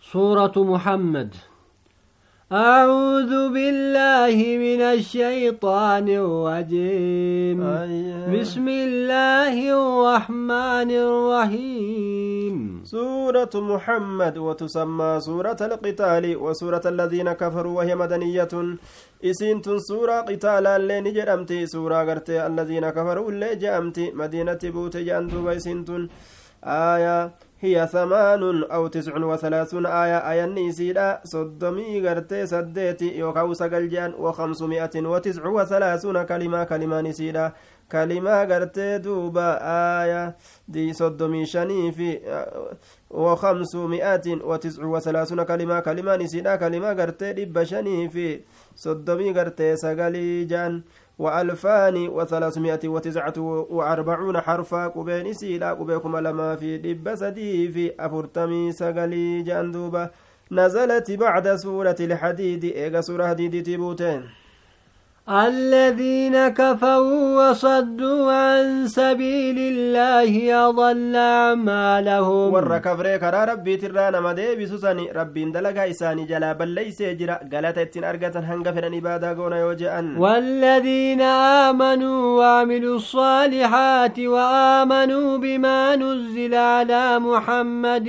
سورة محمد. أعوذ بالله من الشيطان الرجيم. بسم الله الرحمن الرحيم. سورة محمد وتسمى سورة القتال وسورة الذين كفروا وهي مدنية. إسنت سورة قتالا لين جرمتي سورة قرتي الذين كفروا اللي جأمتي مدينة بوت جأنتو بيسنتن آية هي ثمان أو تسع وثلاثون آية. آية نيسيدا صدمي غرتي سديتي يوكاو سقل وخمسمائة وتسع وثلاثون كلمة. كلمة نيسيدا كلمة غرتي دوبا. آية دي صدمي شني في وخمسمائة وتسع وثلاثون كلمة. كلمة نيسيدا كلمة غرتي دب شني في صدمي غرتي سقل جان وألفان وثلاثمائة وتسعة وأربعون حرفا قبين سيلا قبيكم لما في دب سدي في أفرتمي سقلي جندوبة. نزلت بعد سورة الحديد إيغا سورة حديد تبوتين الذين كفروا وصدوا عن سبيل الله أضل أعمالهم. ور كفري كرا ربي ترانا مدي بسوساني ربي دلقا إساني جلا بل ليس يجرا قالت اتن أرقة هنگا فرن إبادة قونا يوجئن والذين آمنوا وعملوا الصالحات وآمنوا بما نزل على محمد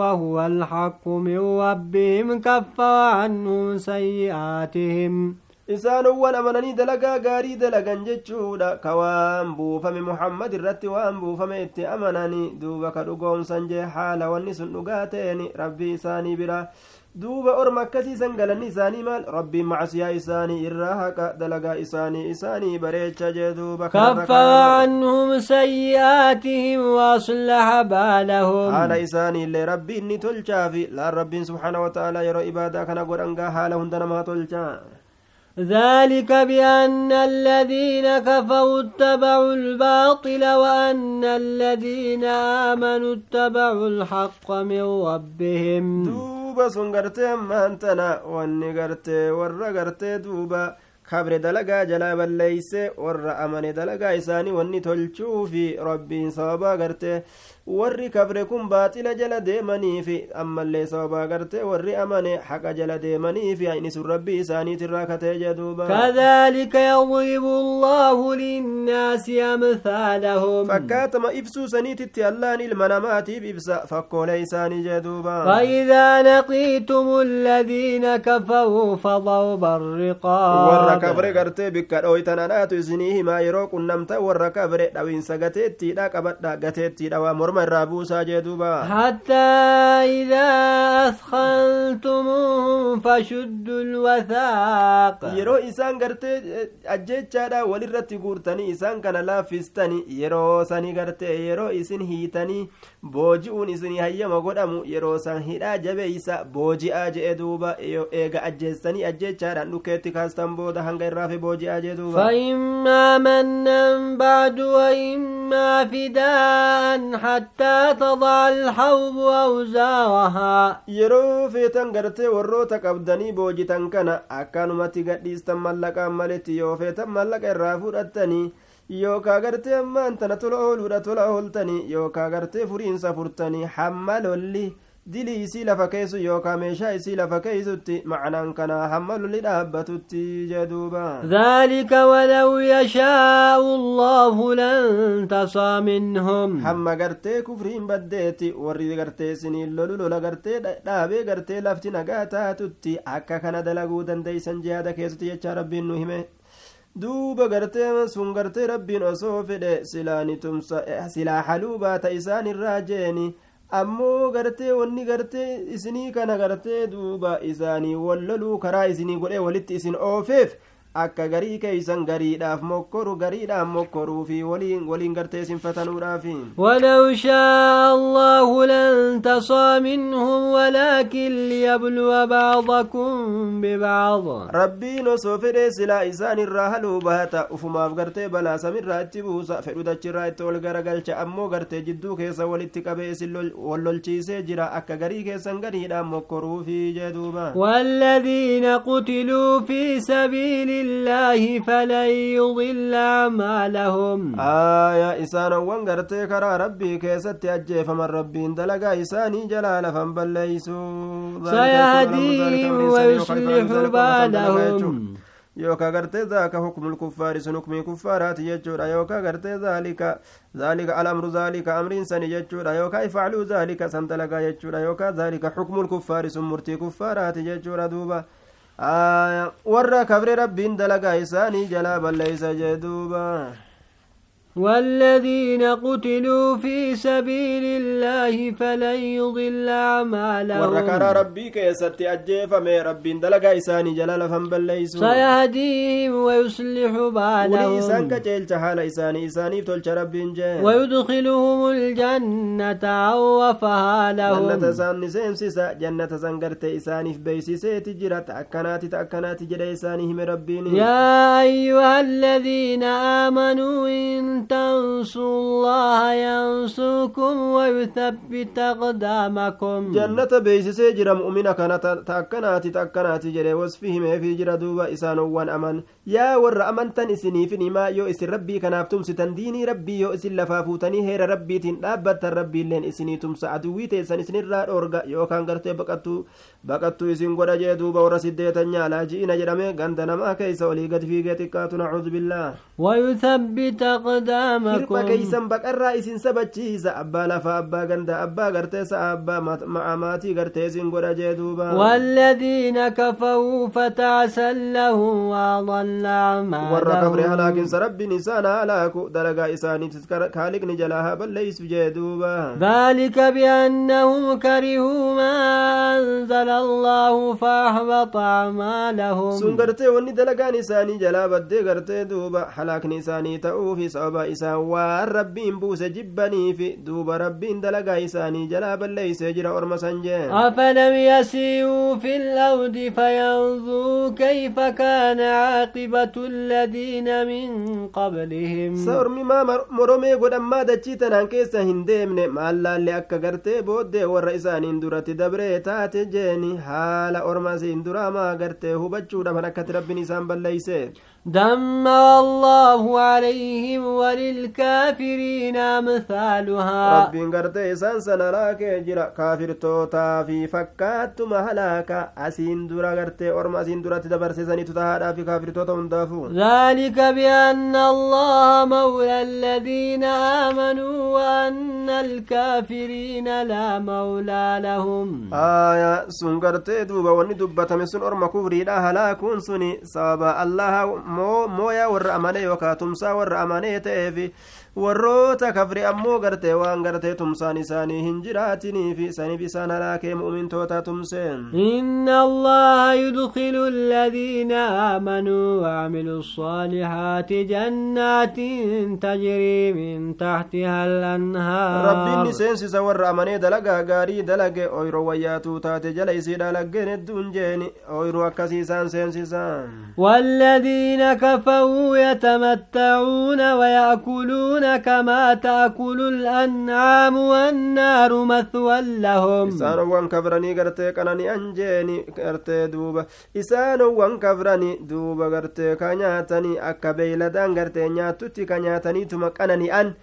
وهو الحق من ربهم كفر عنهم سيئاتهم. Isaanowwan amananii dalagaa gaarii dalagan jechuudha ka waan buufame muhammad irratti waan buufame itti amananii duuba ka dhugoomsan jee haala wanni sun dhugaa ta'eni rabbii isaanii bira duuba orma akkasiisan galanni isaanii maal rabbiin macsiyaa isaanii irraa haqa dalagaa isaanii isaanii bareecha jee duuba كفر عنهم سيئاتهم وأصلح بالهم haala isaanii illee rabbiin ni tolchaa fi laan rabbiin subxaana wataaalaa yeroo ibaadaa kana godhangaa haala hunda namaa tolchaa ذلك بأن الذين كفروا اتبعوا الباطل وأن الذين آمنوا اتبعوا الحق من ربهم. دوبا سنغرتي مانتنا واني غرتي ورا غرتي دوبا. jalaa balleeyse warra amane dalagaa isaanii wanni tolchuu fi rabbiin sababaa gartee warri kabre kun baaxila jala deemaniifi ammallee sababaa gartee warri amane haqa jala deemaniifi ayni sun rabbii isaaniitirraa katee jeduuba kadhalika yadribu allahu linnaasi amthaalahum fakkaatama ibsuu saniititti allaan ilma namaatiif ibsa fakkoolee isaanii jeduuba فإذا لقيتم الذين كفروا فضرب الرقاب warra kabre gartee bikka dhoytan anaatu isinii himaa yeroo qunnamta warra kabre dhawinsa gateettiidha qabadha gateettiidha waa morma irraa buusaa jee duuba حتى إذا أثخنتموهم فشدوا الوثاق yeroo isaan gartee ajjechaadha walirratti guurtanii isaan kana laaffistani yeroo sani gartee yeroo isin hiitanii booji'uun isinii hayyama godhamu yeroo san hidhaa jabeeysa booji'aa je'e duuba eega ajjeessanii ajjechaadhaan dhukeetti kaastan booda hanga irraa fi booji'aa jee duuba فإما منا بعد وإما فداء حتى تضع الحوض أوزارها yeroo feetan gartee warroota qabdanii boojitan kana akkanumatti gadhiistan mallaqaan maletti yoo feetan mallaqa irraa fudhattanii yookaa gartee ammaan tana tola ooluudha tola ooltanii yookaa gartee furiinsa furtanii hamma lolli dilii isii lafa keessu yookaa meeshaa isii lafa keeysutti macnaan kanaa hamma lolli dhaabbatutti jeduuba ذلك ولو يشاء الله لانتصى منهم hamma gartee kufriin baddeeti warri gartee isiniin lolu lola gartee dhaabee gartee lafti nagaa taatutti akka kana dalaguu dandeeysan jihaada keessatti jecha rabbiin nu hime duuba gartee sun gartee rabbiin osoo fedhe silaa haluu baata isaan irraa jeeni ammoo gartee wanni gartee isinii kana gartee duuba isaanii walloluu karaa isinii godhee walitti isin oofeef akka garii keeysan gariidhaaf mokkoru gariidhaaf mokkoruu fi waliin gartee sinfatanuudhaafi ولو شاء الله لانتصى منهم ولكن ليبلو بعضكم ببعض rabbiin osoo fedhee silaa isaan irraa haluu bahata ufumaaf gartee balaa samirraa itti buusa fedhu dachirraa itti ol garagalcha ammoo gartee jidduu keessa walitti qabee isin wallolchiisee jira akka garii keessan gariidhaan mokkoruufi jee duuba والذين قتلوا في سبيل الله فلن يضل أعمالهم آية إسان وانغرتي كرا ربي كيست أجيف من ربي دلقا إساني جلال فنبليسو سيهديهم ويصلح بالهم yookaa gartee zaaka hukmul kuffaari sun hukmii kuffaaraati jechuudha yookaa gartee zaalika zaalika alamru zaalika amriin sani jechuudha yookaa ifacluu zaalika san dalagaa jechuudha yookaa zaalika hukmul kuffaari sun murtii kuffaaraati jechuudha duuba warra kabre rabbiin dalagaa isaanii jalaa balleeysa jee duuba والذين قتلوا في سبيل الله فلن يضل أعمالهم. وركنا ربي كيست أجيف مي ربي دلقا إساني جلال فنبليسو سيهديهم ويصلح بالهم. وليسان كجيل حال إساني إساني تلش ربي جي ويدخلهم الجنة عوفها لهم. جنة سان نسين سيسا جنة سنقرت إساني في بيسي سيتي جرات أكنات تأكنات جد إساني هم ربين يا أيها الذين آمنوا إن تنصروا الله ينصركم ويثبت أقدامكم. جنة بيسسي جرى مؤمنة كانت تأكنات تأكنات جرى وصفهم في جرى دوبا إسان وان أمن. يا ور أمنتن إسني في نما يو إسن ربي كناف تمسي ديني ربي يو إسن لفافوتني هير ربي تنابت ربي لين إسني تمسى عدوي تيسن إسن الرار أورغا يو كان قرتي بقتو. بقتو إسن قرى جي دوبا ورسديتن يالا جئنا جرمي غندنا ما كيس ولي قد في قتكات نعوذ بالله. ويثبت أقدامكم. keeysan baqarraa isin sabachiisa abbaa lafaa abbaa ganda abbaa garteessa abbaa maatii gartee isin godha jee duuba والذين كفروا فتعسا لهم وأضل أعمالهم warra kafre halaakinsa rabbiin isaan halaaku dalagaa isaaniitis kaaliqni jalaa bal leysu jee duuba ذلك بأنهم كرهوا ما أنزل الله فأحبط أعمالهم sun gartee wanni dalagaan isaanii jalaa baddee gartee duuba halaakni isaanii ta'uufi sababa isaan waan rabbiin buuse jibbaniifi duuba rabbiin dalagaa isaanii jalaa balleeysee jira orma san jee أفلم يسيروا في الأرض فينظروا كيف كان عاقبة الذين من قبلهم sa'ormi maa moromee godhammaa dachii tanaan keessa hin deemne maallaallee akka gartee booddee warra isaaniin duratti dabree taate jeeni haala orma isiin duraa maa gartee hubachuudhaaf akkatti rabbiin isaan balleeyse دمر الله عليهم وللكافرين أمثالها rabbiin gartee isaan sana laakee jira kaafirtootaa fi fakkaatuma halaaka asiin dura gartee orma asiin duratti dabarsisaniitu tahaadhaa fi kaafirtoota hundaafu ذلك بأن الله مولى الذين آمنوا وأن الكافرين لا مولى لهم halaakuun suni sababa allaha mooya warra amane yookaa tumsaa warra amanee ta'eefi warroota kafre ammoo gartee waan gartee tumsaan isaanii hin jiraatiniifi saniif isaan halaakee mu'mintoota tumseen إن الله يدخل الذين آمنوا وعملوا الصالحات جنات تجري من تحتها الأنهار rabbiin seensisa warra amanee dalagaa gaarii dalage oyro wayyaatuu taate jala isiidha laggeen hedduun jeeni oyro akkasii isaan seensisaan والذين كفروا يتمتعون ويأكلون كما تأكل الأنعام والنار مثوى لهم isaanowwan kafranii gartee qanani'an jeeni gartee duuba isaanowwan kafranii duuba gartee ka nyaatanii akka beeyladaan gartee nyaattutti ka nyaataniituma qanani'an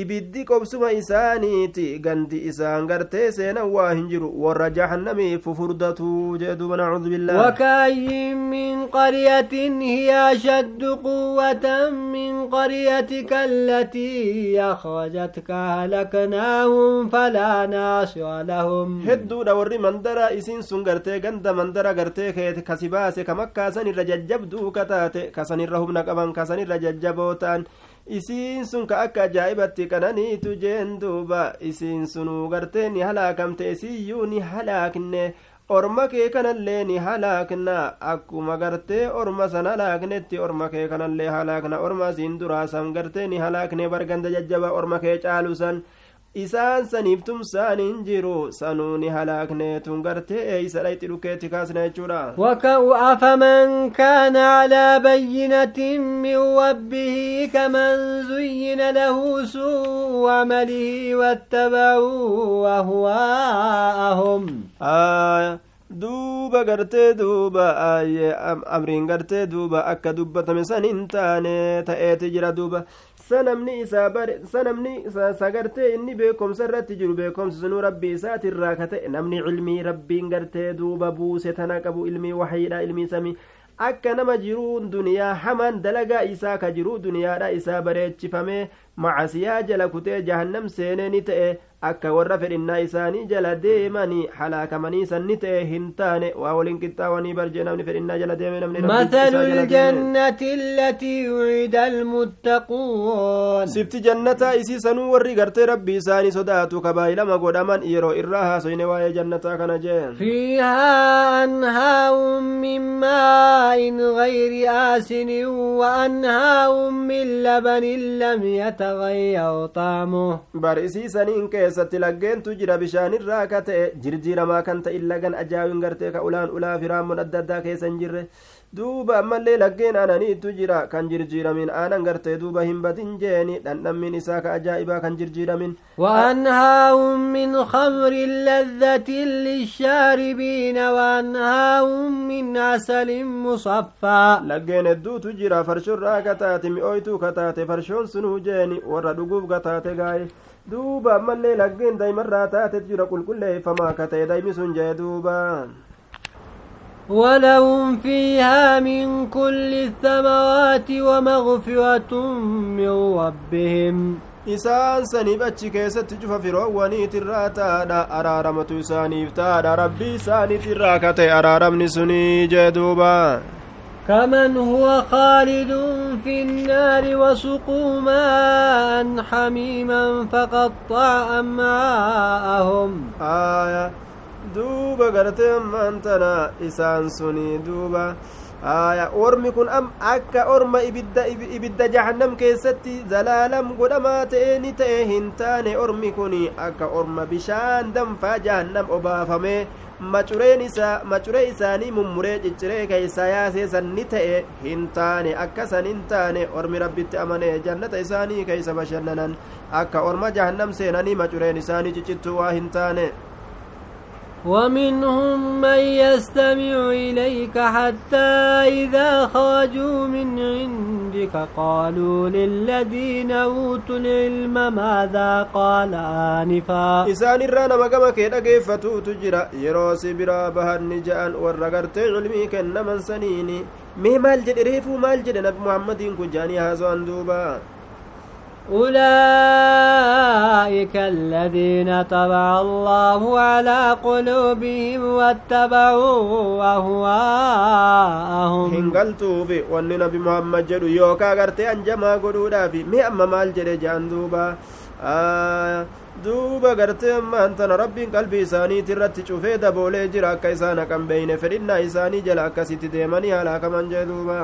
ibiddi qobsuma isaaniiti gandi isaan gartee seenan waa hin jiru warra jahannamii fufurdatuu jee duuba nacuudu billah وكأي من قرية هي أشد قوة من قريتك التي أخرجتك أهلكناهم فلا ناصر لهم hedduudha warri mandara isiin sun gartee ganda mandara gartee keete kasi baase ka makkaasan irra jajjabduu ka taate kasanirra humna qaban kasanirra jajjaboo ta'an isiin sun ka akka ajaa'ibatti qananiitu jeen duuba isiin sunuu gartee ni halaakamte isiiyyuu ni halaakne orma kee kanallee ni halaakna akkuma gartee orma san halaaknetti orma kee kanallee halaakna orma asiin duraasan gartee ni halaakne barganda jajjaba orma kee caalu san isaan saniif tumsaan hin jiru sanuu ni halaakneetun gartee eeysa dhayxi dhukeetti kaasna jechuudha أفمن كان على بينة من ربه كمن زين له سوء عمله واتبعوا أهواءهم آه duuba gartee duuba amriin gartee duuba akka dubbatame san hin taane ta'eeti jira duuba. Sanamni isaa bare sanamni sagartee inni beekomsa irratti jiru beekomsi sunuu rabbii isaatirraa ka ta'e namni cilmii rabbiin gartee duuba buuse tana qabu ilmii waxiidha ilmii samii. Akka nama jiruun duniyaa hamaan dalagaa isaa ka jiruu duniyaadha isaa bareechifamee macasiyaa jala kutee jahannam seenee ni ta'e akka warra fedhinnaa isaanii jala deemanii halaakamanii sanni ta'e hin taane waa waliin qixxaawanii barjee namni fedhinnaa jala deeme namni مثل الجنة التي وعد المتقون sifti jannataa isii sanuu warri gartee rabbii isaanii sodaatu kabaayilama godhaman yeroo irraa haasoyne waa'ee jannataa kana jeen فيها أنهار من ماء غير آسن وأنهار من لبن لم يتغير طعمه keessatti laggeentu jira bishaanirraa ka ta'e jirjiiramaa kan ta'in lagan ajaa'in gartee ka ulaan ulaa firaamon adda addaa keessa hin jirre duuba ammallee laggeen aananiitu jira kan jirjiiramin aanan gartee duuba hin badin jeeni dhandhammin isaa ka ajaa'ibaa kan jirjiiramin وأنهار من خمر لذة للشاربين وأنهار من عسل مصفى hedduutu jira farshorraa kataate mi'ooytuu kataate farshoon sunuu jeeni warra dhuguuf kataate gaaye duuba ammallee laggeen daa'imarraa taate jira qulqulleeffamaa ka ta'e daa'imi sun jee duuba ولهم فيها من كل الثمرات ومغفرة من ربهم. إسان سنيب أتشكي ستجف في رواني تراتا دا أرارم تساني افتاد ربي ساني تراكتي أرارم نسني جدوبا. كمن هو خالد في النار وسقوا ماء حميما فقطع أمعاءهم. آية. Duuba gartee ammaan tana isaan suni duuba. Ormi kun am akka orma ibidda jahannam keessatti zalaalam godhamaa ta'e ni ta'e hin taane. Ormi kun akka orma bishaan danfaa jahannam obaafamee macureen isaa macuree isaanii mummuree cicciree keeysa yaaseesan ni ta'e hin taane akkasan hin taane ormi rabbitti amanee jannata isaanii keeysa bashannanan akka orma jahannam seenanii macureen isaanii ciccittuu waa hin taane ومنهم من يستمع إليك حتى إذا خرجوا من عندك قالوا للذين أوتوا العلم ماذا قال آنفا إسان الرانا مقام كيدا كيف تجرى يروسي برا بهر نجان ورقر تعلمي كنما سنيني. مي مال ريفو مال جد نبي محمد كجاني هازو أندوبا. أولئك الذين طبع الله على قلوبهم واتبعوا أهواءهم. إن قلت في ونن محمد جلو يوكا غرتي أن جمع قلودا في مئم مال جلي جان دوبا. آه، دوبا غرتي أما أنت ربي قلبي ساني ترت شوفي دبولي جراك إسانا كم بين فرنا إساني جلاك ستي ديماني على كمان جلوبا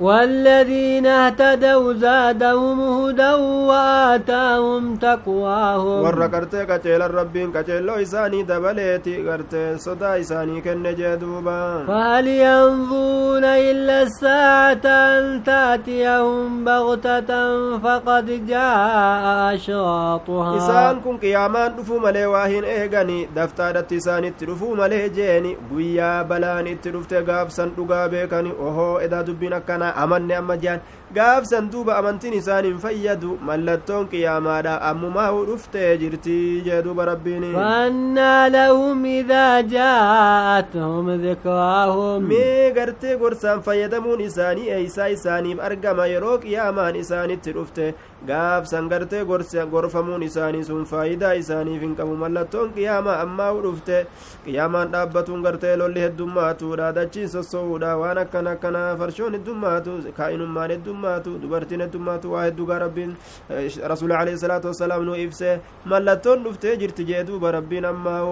والذين اهتدوا زادهم هدى وآتاهم تقواهم. ورقرت قتل الربين قتل إساني دبليتي قرت صدا إساني كن فهل ينظرون إلا الساعة أن تأتيهم بغتة فقد جاء أشراطها. إسان كن قيامان رفو ملي إيغاني دفتار التساني ترفو ملي جيني بلاني ترفت غاب أوهو إذا دبين أكنا amanne amma jehan gaafsan duuba amantiin isaan hin fayyadu mallattoon qiyaamaadha ammumaa dhufte jirtii jee duuba rabbiin فأنى لهم إذا جاءتهم ذكراهم mee gartee gorsaan fayyadamuun isaanii eeysaa isaaniif argama yeroo qiyaamaan isaanitti dhufte gaafsan gartee gorfamuun isaanii sun faayidaa isaaniif hin qabu mallattoon qiyaamaa ammaa dhufte qiyaamaan dhaabbatuun gartee lolli heddummaatuudha dachiin sossowuudha waan akkana akkana farshoon heddummaatu kaa'inummaan heddummaatu dubartiin heddummaatu waa heddugaa rabbiin rasuuli alayhi salaatu wassalaam nu ibse mallattoon dhuftee jirti jee duuba rabbiin ammaa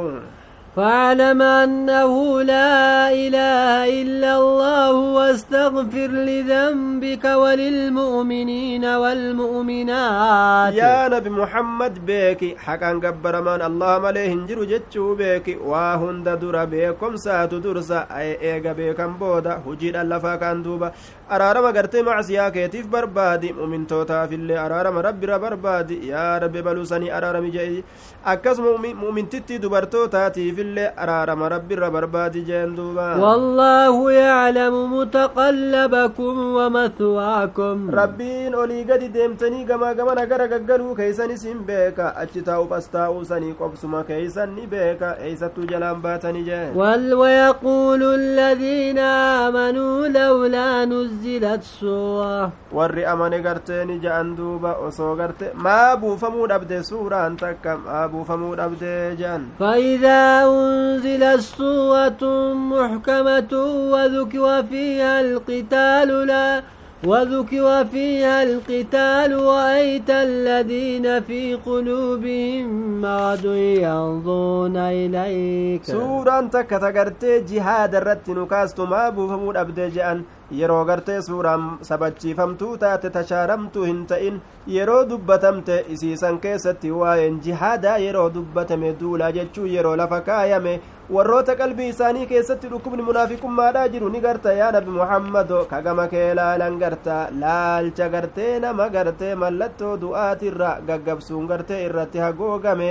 فاعلم أنه لا إله إلا الله واستغفر لذنبك وللمؤمنين والمؤمنات yaa nabi muhammad beeki haqaan gabbaramaan allah malee hin jiru jechuu beeki waa hunda dura beekomsaatu dursa eega beekan booda hujiidhaan lafaa kaan duuba araarama gartee macsiyaa keetiif barbaadi mu'mintootaafillee araarama rabbira barbaadi yaa rabbi balusanii araarami jedhi akkasuma mu'mintittii dubartootaatiif illee araarama rabbiirra barbaadi jeen duuba والله يعلم متقلبكم ومثواكم rabbiin olii gadi deemtanii gamaa gamana gara gaggaluu keeysan isin beeka achi taa'uuf as taa'uu sanii qobsuma keeysan ni beeka eeysattuu jalaan baatanii jee وال- ويقول الذين آمنوا لولا نزلت سورة warri amane gartee ni ja'an duuba osoo garte maa buufamuu dhabde suuraan takka maa buufamuu dhabde je'an فإذا أنزلت سورة محكمة وذكر فيها القتال لا وذكر فيها القتال وأيت الذين في قلوبهم مرض ينظرون إليك. سورة تكتغرت جهاد الرد نكاست ما بفمون أبدي جأن يرو غرت سورة سبتشي فمتو تات تشارمتو هنتئن يرو دبتم تئسي سنكي وين جهاد يرو دبتم دولا جتشو يرو لفكايا مي warroota qalbii isaanii keessatti dhukkubni munaafiqummaadhaa jiru ni garta yaa nabi muhammado kagama kee laalan garta laalcha gartee nama gartee mallattoo du'aatirra gaggabsuun gartee irratti hagoogame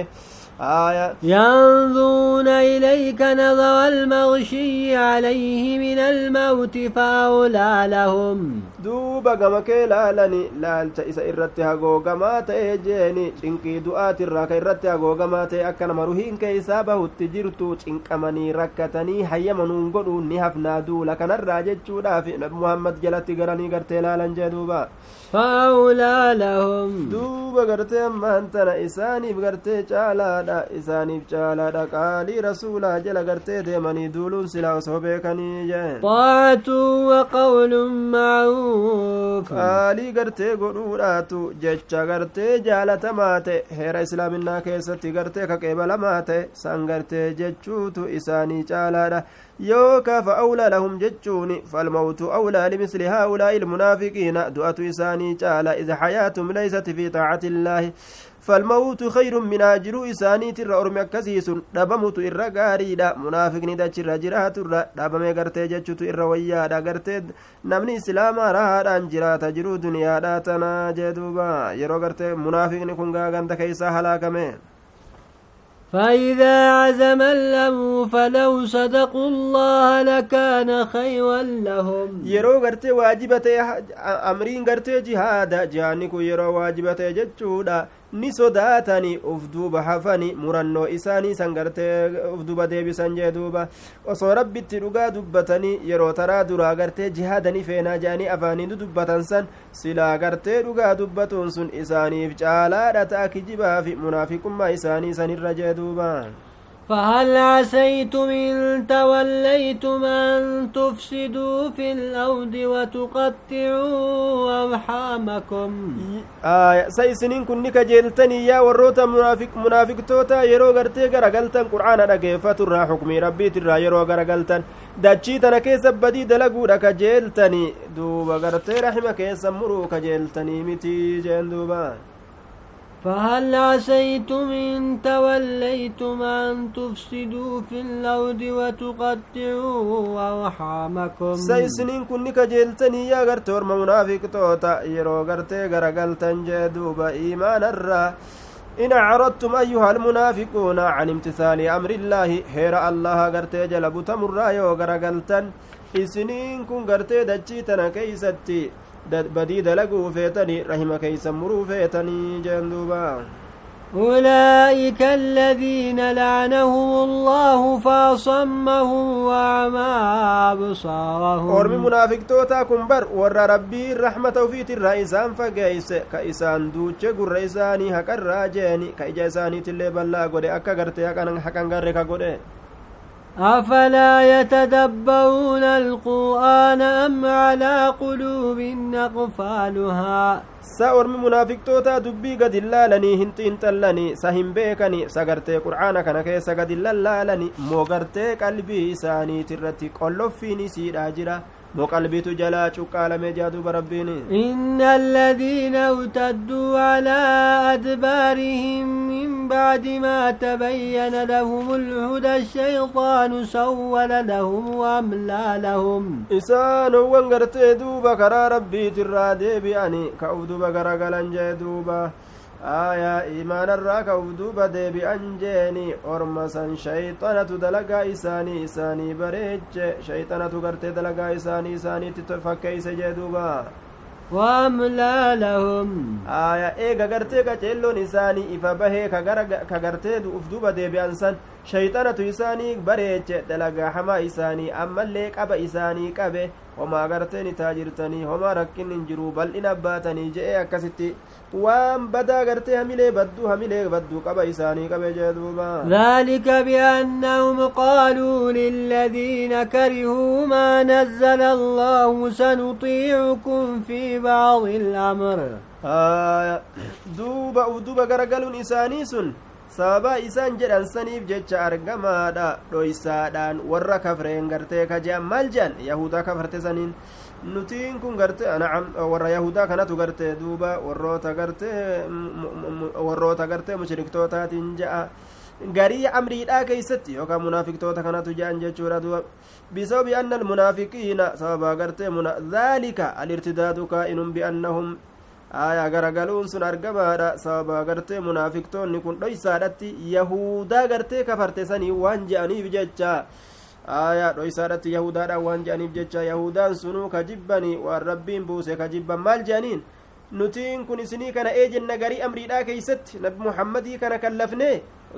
aya ينظرون إليك نظر المغشي عليه من الموت فأولى لهم isa irratti hagoogamaa ta'e jeeni cinqii du'aatirraa ka irratti hagoogamaa ta'e akka nama ruhiin keeysaa bahutti jirtu cinqamanii rakkatanii hayyamanuun godhu ni hafnaa duula kanarraa jechuudhaaf nabi muhammad jalatti garanii gartee laalan jee duuba فأولى لهم duuba gartee ammaan tana isaaniif gartee caalaadha isaaniif caalaadha qaalii rasuulaa jala gartee deemanii duuluun silaa osoo beekanii jeen طاعة وقول معروف qaalii gartee godhuudhaatu jecha gartee jaalatamaa ta'e heera islaaminaa keessatti gartee ka qeebalamaa ta'e san gartee jechuutu isaanii caalaadha yookaa fa awlaa lahum jechuun falmawtu awlaa limisli haa'ulaa'i ilmunaafiqiina du'atu isaanii caala id xayaatum leysat fi taacati illaahi فالموت خير من أجر إساني ترى أرمي أكسيس دبمت إرى غاريدا منافقني دا. ترى جرات ترى دبمي غرتي جتشت إرى ويادا غرتي نمني إسلاما راهدان جرات جرو دنيا دا. تنا جدوبا. يرو غرتي منافقني كنغا غند كيسا هلاكمي. فإذا عزم الأمر فلو صدقوا الله لكان خيرا لهم. yeroo gartee ta'e amriin gartee jihaada jihaanni kun yeroo waajiba ta'e jechuudha ni sodaatani uf duuba hafani murannoo isaanii san gartee uf duuba deebisan jee duuba. Osoo rabbitti dhugaa dubbatanii yeroo taraa duraa gartee jihaadani feenaa jedhanii afaanii dubbatan san silaa gartee dhugaa dubbatuun sun isaaniif caalaadha ta'a kijibaa fi munaafiqummaa isaanii sanirra jee duuba فهل عسيتم إن توليتم أن تفسدوا في الأرض وتقطعوا أرحامكم؟ آه كنك جلتني يا وروتا منافق منافق توتا يرو غرتي غرا قلتن قرآن كيف ترى حكمي ربي ترى يرو غرا قلتن دجيت أنا كيس بدي دلقو لك جلتني دوبا غرتي رحمك كيس مرو كجلتني متي جندوبا فهل عسيتم إن توليتم أن تفسدوا في الأرض وتقطعوا أرحامكم؟ kun ni kajeeltanii yaa garte orma munaafiqtoota yeroo gartee garagaltan jee duuba iimaanarraa إن أعرضتم أيها المنافقون عن امتثال أمر الله هير الله غرتي جلبو تمر يو غرغلتن. إسنين كن غرتي دجي تنا كيستي. Badii dalaguu feetanii rahima keeysan muruu feetanii jeen duuba أولئك الذين لعنهم الله فأصمهم وأعمى أبصارهم bar warra rabbii rahmata ufiitirraa isaan fageeyse ka isaan duuche gurra isaanii haqarraa jeeni ka ija isaaniitillee ballaa godhe akka garte haqan garre ka godhe أفلا يتدبرون القرآن أم على قلوب أقفالها sa ormi munaafiqtoota dubbii gad hin laalanii hin xiinxallanii sa hin beekani sa gartee qur'aana kana keessa gad hin lallaalani moo gartee qalbii qalbiitu jalaa cuqqaalamee jaaduuba rabbiin إن الذين ارتدوا على أدبارهم من بعد ما تبين لهم الهدى الشيطان سول لهم وأملى لهم isaanowwan gartee duuba karaa rabbiitirraa deebi'anii ka uf duba garagalan jee duuba aayaa iimaanarraa ka uf duuba deebi'an jeeni. Ormasan shayxanatu dalagaa isaanii isaanii bareeche. Shayxanatu gartee dalagaa isaanii isaaniitti fakkeeyse jee duuba. Waamlaa lahum. Aaya eega gartee qaceelloon isaanii ifa bahee ka gartee uf duuba deebi'an san shayxanatu isaanii bareeche. Dalagaa hamaa isaanii ammallee qaba isaanii qabe. Homaa gartee ni taajirtanii homaa rakkin hin jiru bal'ina baatanii je'ee akkasitti waan badaa gartee hamilee badduu hamilee badduu qaba isaanii qabe jee duuba ذلك بأنهم قالوا للذين كرهوا ما نزل الله سنطيعكم في بعض الأمر آه دوبا دوبا غرغلون إساني سن sababa isaan jedhan saniif jecha argamaadha dhoysaadhaan warra kafreen gartee ka jean maal jean yahudaa kafarte saniin nutiin kun garte nacam warra yahudaa kanatu garte duuba warroota garte warroota garte mushriktootatiin ja'a garii amriidhaa keeysatti yookaan munaafiqtoota kanatu je'an jechuudha duuba bisababi anna almunaafiqiina sababa gartee dhaalika alirtidaadu kaa'inun biannahum aayaa garagaluun sun argamaadha sababa gartee munaafiktoonni kun dhoysaadhatti yahudaa gartee kafarte sanii waan je'aniif jecha aayaa dhoysaadhatti yahudaadhaan waan je'aniif jecha yahudaan sunuu ka waan rabbiin buuse ka maal je'aniin nutiin kun isinii kana ee jenna garii amriidhaa keeysatti nabi muhammadii kana kallafnee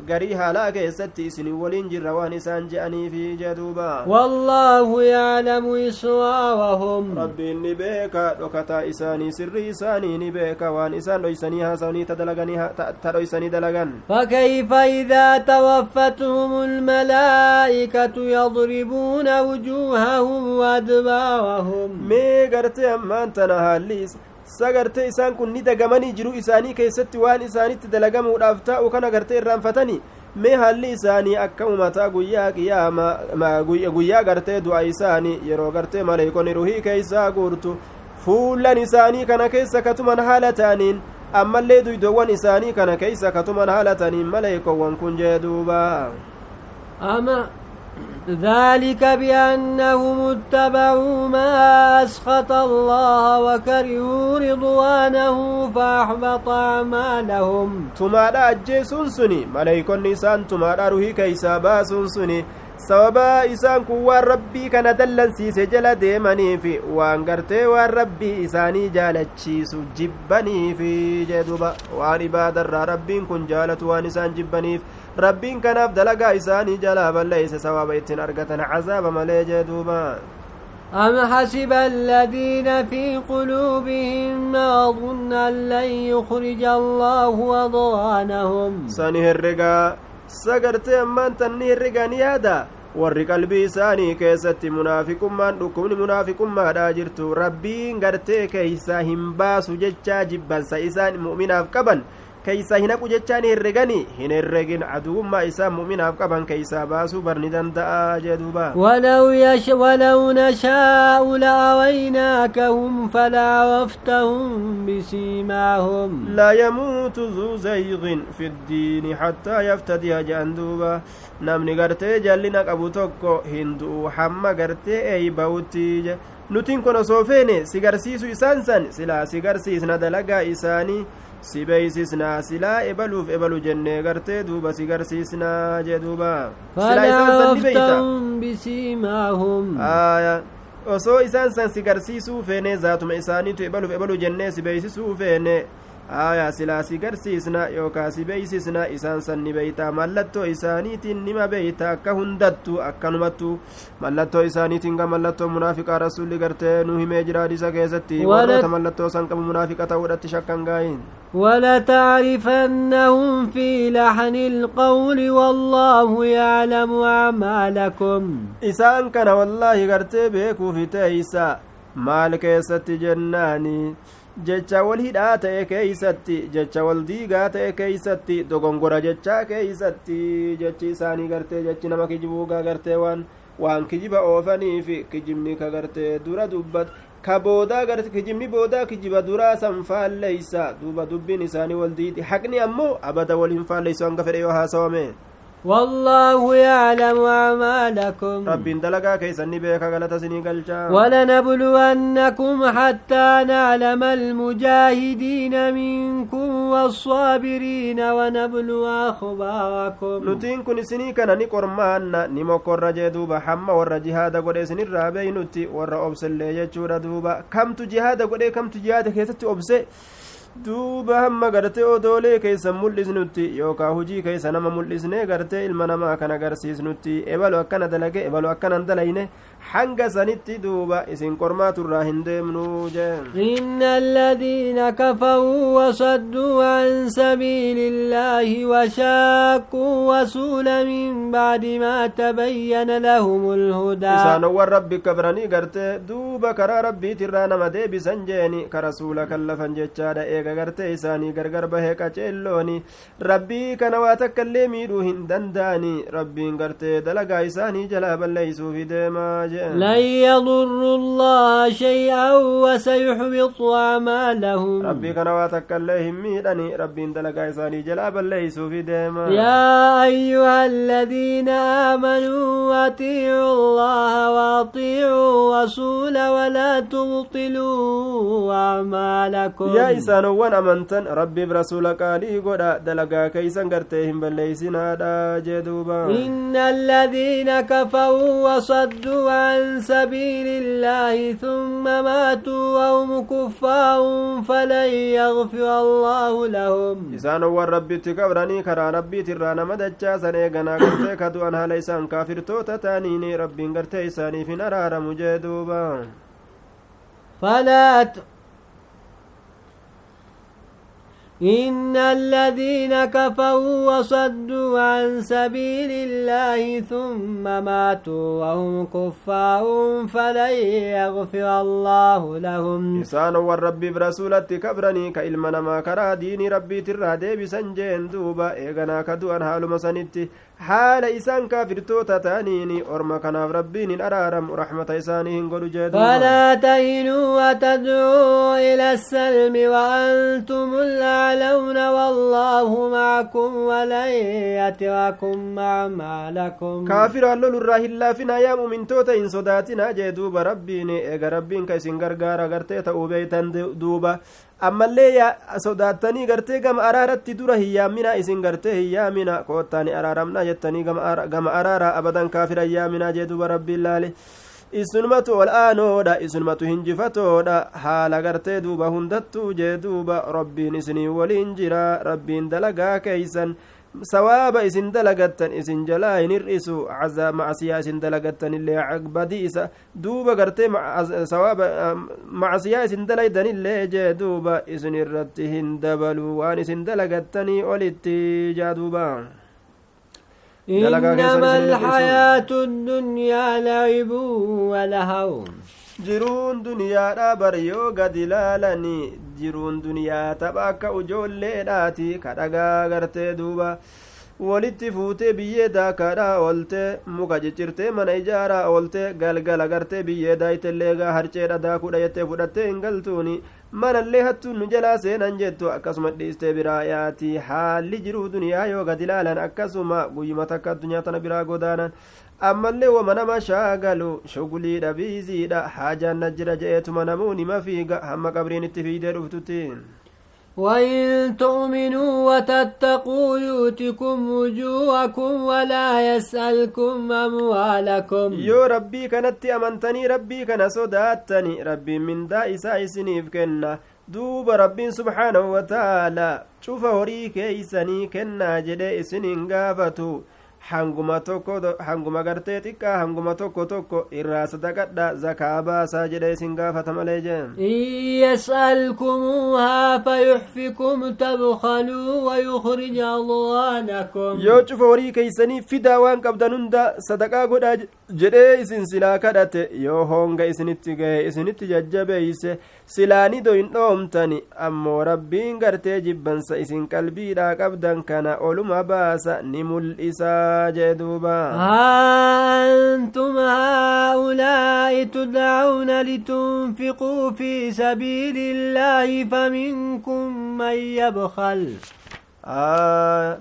garii haalaa keessatti isin waliin jirra waan isaan je'aniifi jeduuba wallaahu yaclamu iswaawahum rabbiin ni beeka dhokataa isaanii sirrii isaanii ni beeka waan isaan dhoysanii haasawanii ta dhoysanii dalagan فكيف إذا توفتهم الملائكة يضربون وجوههم وأدبارهم mee gartee ammaan tana haalliis sagartee isaan kun ni dagamanii jiru isaanii keessatti waan isaanitti dalagamuudhaaf taa'u kana gartee irraanfatanii mee haalli isaanii akka umataa guyyaa qiyaamaa guyyaa gartee du'a isaanii yeroo gartee maleeykonni ruhii keeysaa guurtu fuullan isaanii kana keessa katuman haala ta'aniin ammallee duydoowwan isaanii kana keeysa katuman haala ta'aniin maleeykowwan kun jee duubaa ذلك بأنهم اتبعوا ما أسخط الله وكرهوا رضوانه فأحبط أعمالهم. تما على أجي سنسني ملايك النسان تما على روحي كيسابا سنسني. سوابا إسان كوا ربي كان دلا سيسي جلا ديماني في وانقرتي وربي إساني جالا تشيسو جبني في جدوبا. وعن إبادر ربي كن جالت وانسان جبني في. Rabbiin kanaaf dalagaa isaanii jalaa balleeyse sawaaba ittiin argatan cazaaba malee jee duuba أم حسب الذين في قلوبهم مرض أن لن يخرج الله أضغانهم سنه الرقا سقرتي أمان تنه الرقا نيادا warri qalbii isaanii keessatti munaafiqummaan dhukkubni munaafiqummaadhaa jirtu rabbiin gartee keeysaa hin baasu jechaa jibbansa isaan mu'minaaf qaban keeysaa hin haqu jechaan herregani hin herregin aduwummaa isaa mu'minaaf qaban keeysaa baasuu barni danda'a jee duuba ولو نشاء لأويناكهم فلعرفتهم بسيماهم لا يموت ذو زيغ في الدين حتى يفتدي جان دوبا namni gartee jallina qabu tokko hin du'u hamma gartee eeybawutti nutin kun osoo feene si garsiisu isaan san silaa si garsiisna dalagaa isaanii si beeysisnaa silaa ebaluuf ebalu jennee gartee duuba si garsiisnaa jee duuba silaa isaan san ni beeyta aya osoo isaan san si garsiisuu feene zaatuma isaaniitu ebaluuf ebalu jennee si beeysisuu feene aayaa silaa si garsiisna yookaa si beeysisna isaan san ni beeyta mallattoo isaaniitiin nima beeyta akka hundattu akkanumattu mallattoo isaaniitiin ga mallattoo munaafiqaa rasulli gartee nu himee jira hadisa keessatti warroota mallattoo san qabu munaafiqa ta'uudhatti shakkan gaayin ولتعرفنهم في لحن القول والله يعلم أعمالكم إسان كان والله غرتي بيكو في تيسا مال كيست جناني jecha wal hidhaa ta'e keeysatti jecha wal diigaa ta'e keeysatti dogongora jechaa keeysatti jechi isaanii gartee jechi nama kijibuugaa gartee waan waan kijiba oofaniif kijibni ka gartee dura dubbat ka boodaa garte kijibni boodaa kijiba duraa san faalleysa duuba dubbiin isaanii wal diidi haqni ammoo abada wal hin faalleysu hanga fedhe yoo haasawame والله يعلم أعمالكم. رب دلقا كيسني بيك غلط سني قلشا ولنبلونكم حتى نعلم المجاهدين منكم والصابرين ونبلو أخباركم. نتين كن سني كان نقرمان نمكر جدوبا حما ور جهاد قد سن الرابي نتي ور أبسل يجور دوبا. كم تجهاد قد كم تجهاد كيست أبسل duuba hamma gartee odoolee keeysan mul'isnutti yookaa hujii keeysa nama mul'isnee gartee ilma namaa kan agarsiisnutti ebalu akkana dalage ebalu akkanan dalayne hanga sanitti duuba isin qormaaturraa hin deemnuu jeen inna aladiina kafaruu wasadduu an sabiili illaahi washaaquu rasuula min bacdi maa tabayyana lahum lhudaa isaanowwan rabbi kabranii gartee duuba karaa rabbiitirraa nama deebisan jeeni ka rasuula kallafan jechaadha eega gartee isaanii gargar bahee qaceellooni rabbii kana waa takka illee miidhuu hin danda'ani rabbiin gartee dalagaa isaanii jalaa balleeysuufi deemaa لن يضروا الله شيئا وسيحبط أعمالهم. ربي كان واتك اللهم ميدني ربي دلقا إساني جلاب الليس في ديما. يا أيها الذين آمنوا أطيعوا الله وأطيعوا الرسول ولا تبطلوا أعمالكم. يا إسان وان أمنتن. ربي برسولك علي قد دلقا كيسان قرتهم بالليسنا دا جدوبا. إن الذين كفروا وصدوا عن سبيل الله ثم ماتوا وهم كفار فلن يغفر الله لهم. إسان والرب تكبرني كرا ربي ترانا مدجا سنيغنا قرتي كدو أنها ليسان كافر توتا تانيني ربي قرتي إساني في نرار مجدوبا. فلا ت... إن الذين كفروا وصدوا عن سبيل الله ثم ماتوا وهم كفار فلن يغفر الله لهم. إسان والرب برسولة كبرني كإلمنا ما كرا دين ربي ترى ديبي سنجين دوبا إيغنا كدوان حال مسانيتي haala isaan kaafirtoota ta'aniini orma kanaaf rabbiin hin araaramu raxmata isaanii hin godhu jedhu walaa tahinuu watadcuu ila asalmi waantum laclawna wallaahu macakum walan yatirakum acmaalakum kaafiraan lolurraa hin laafinaa yaa mumintoota hin sodaatinaa jee duuba rabbiin eega rabbiin ka isin gargaara gartee ta'uu beeytan duuba ammallee sodaattanii gartee gama araaratti dura hiyyaamina isin gartee hiyyaamina koottaani araaramna jettanii gama araaraa abadan kaafira hiyyaamina jee duba rabbiin laale isunumatu ol aanoodha isunumatu hinjifatoodha haala gartee duuba hundattuu jee duuba rabbiin isinii waliin jira rabbiin dalagaa keeysan sawaaba isin dalagattan isin jalaa hin hir'isu macasiyaa isin dalagattan illee badii isa duuba gartee sawaaba macasiyaa isin dalaydan illee jee duuba isin irratti hin dabalu waan isin dalagattanii olitti jaa duuba إنما الحياة الدنيا لعب ولهو jiruun duniyaadha bar yoo gad ilaalanii jiruun duniyaa tapha akka ujoolleedhaati kadhagaa gartee duuba walitti fuutee biyyee daakaadha oolte muka ciccirtee mana ijaaraa oolte galgala gartee biyyee daayitelleegaa harceedha daakuudha jettee fudhattee hin galtuuni manallee hattuun nu jalaa seenan jettu akkasuma dhiistee biraa yaati haalli jiruu duniyaa yoo gad ilaalan akkasuma guyyuma takka addunyaa tana biraa godaanan ammallee wama nama shaagalu shuguliidha biiziidha haajaan na jira je'eetuma namuu nima fiiga hamma qabriin itti fiidee dhuftutti وإن تؤمنوا وتتقوا يؤتكم وجوهكم ولا يسألكم أموالكم. يو ربي كانت أمنتني ربي كان صداتني ربي من دائسا إسنيف كنا دوب ربي سبحانه وتعالى شوف هوريك إسني كنا جدي إسنين غافتو hanguma tokko hanguma gartee xiqqaa hanguma tokko tokko irraa sadaqadha zakaa baasaa jedhe isin gaafata malee jeen yas'alkumuuhaa fayuxfikum tabkaluu wayukrij adwaanakum yoo cufa horii keeysanii fidaa waan qabdan hunda sadaqaa godhaa jedhee isin silaa kadhate yoo honga isinitti gahe isinitti jajjabeeyse silaani doyin dhoomtani ammoo rabbiin gartee jibbansa isin qalbiidhaa qabdan kana oluma baasa ni mul'isaa jee duuba أنتم هؤلاء تدعون لتنفقوا في سبيل الله فمنكم من يبخل آه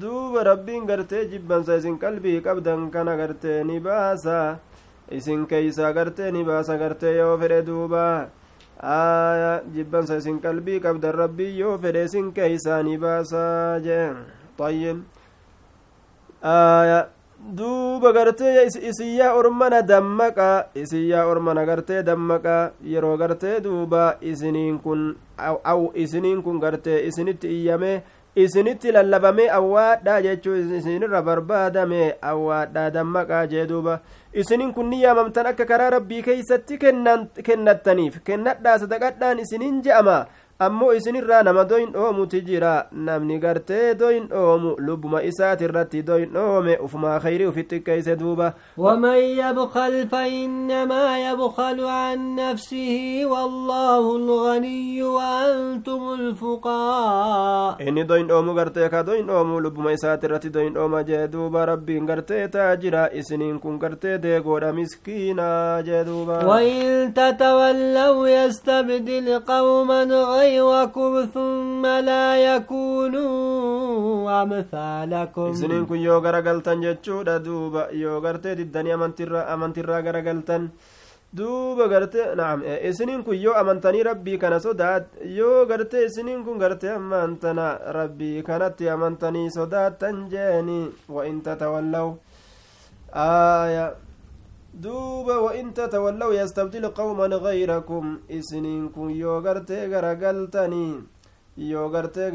duuba rabbiin gartee jibbansa isin qalbii qabdan kana gartee ni baasa isin keeysaa gartee ni baasa gartee yoo fedhe duuba aya jibbansa isin qalbii qabdan rabbii yoo fedhe isin keeysaanii baasaa jeen طيب aya duuba gartee isiyyaa ormana dammaqa isiyyaa ormana gartee dammaqa yeroo gartee duuba isiniin kun aw isiniin kun gartee isinitti iyyame isinitti lallabame awwaadhaa jechuu isinirra barbaadame awwaadhaa dammaqaa jee duuba isinin kun ni yaamamtan akka karaa rabbii keeysatti kennattaniif kennadhaa sadaqadhaan isinin je'ama ammoo isinirraa nama doyin dhoomuti jira namni gartee doyin dhoomu lubbuma isaati irratti doyin dhoome ufumaa khayrii ufitti xiqqeeyse duuba ومن يبخل فإنما يبخل عن نفسه والله الغني وأنتم الفقراء inni doyin dhoomu gartee ka doyin dhoomu lubbuma isaati irratti doyin dhooma jee duuba rabbiin gartee taa jira isiniin kun gartee deegoodha miskiinaa jee duuba وإن تتولوا يستبدل قوما غيركم ثم لا يكونوا أمثالكم isiniin kun yoo garagaltan jechuudha duuba yoo gartee diddanii amantirraa amantirraa garagaltan duuba gartee naam isiniin kun yoo amantanii rabbii kana sodaat yoo gartee isiniin kun gartee amantana rabbii kanatti amantanii sodaattan jeeni wa in tatawallaw aya Duuba in tatawallaw yastabdil qawman gayrakum isiniin kun yoo gartee garagaltanii yoo gartee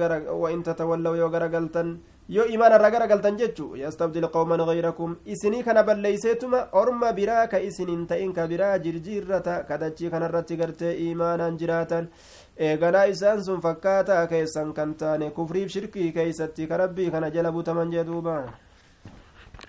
in tatawallaw yoo garagaltan yoo imaanarra garagaltan jechu yastabdil qawman gayrakum isinii kana balleeyseetuma orma biraa ka isinin ta'in ka biraa jirjiirrata kadachii kanarratti gartee imaanaan jiraatan eeganaa isaan sun fakkaataa keessan kan taane kufriif shirkii keeysatti ka rabbii kana jala butaman jee duuba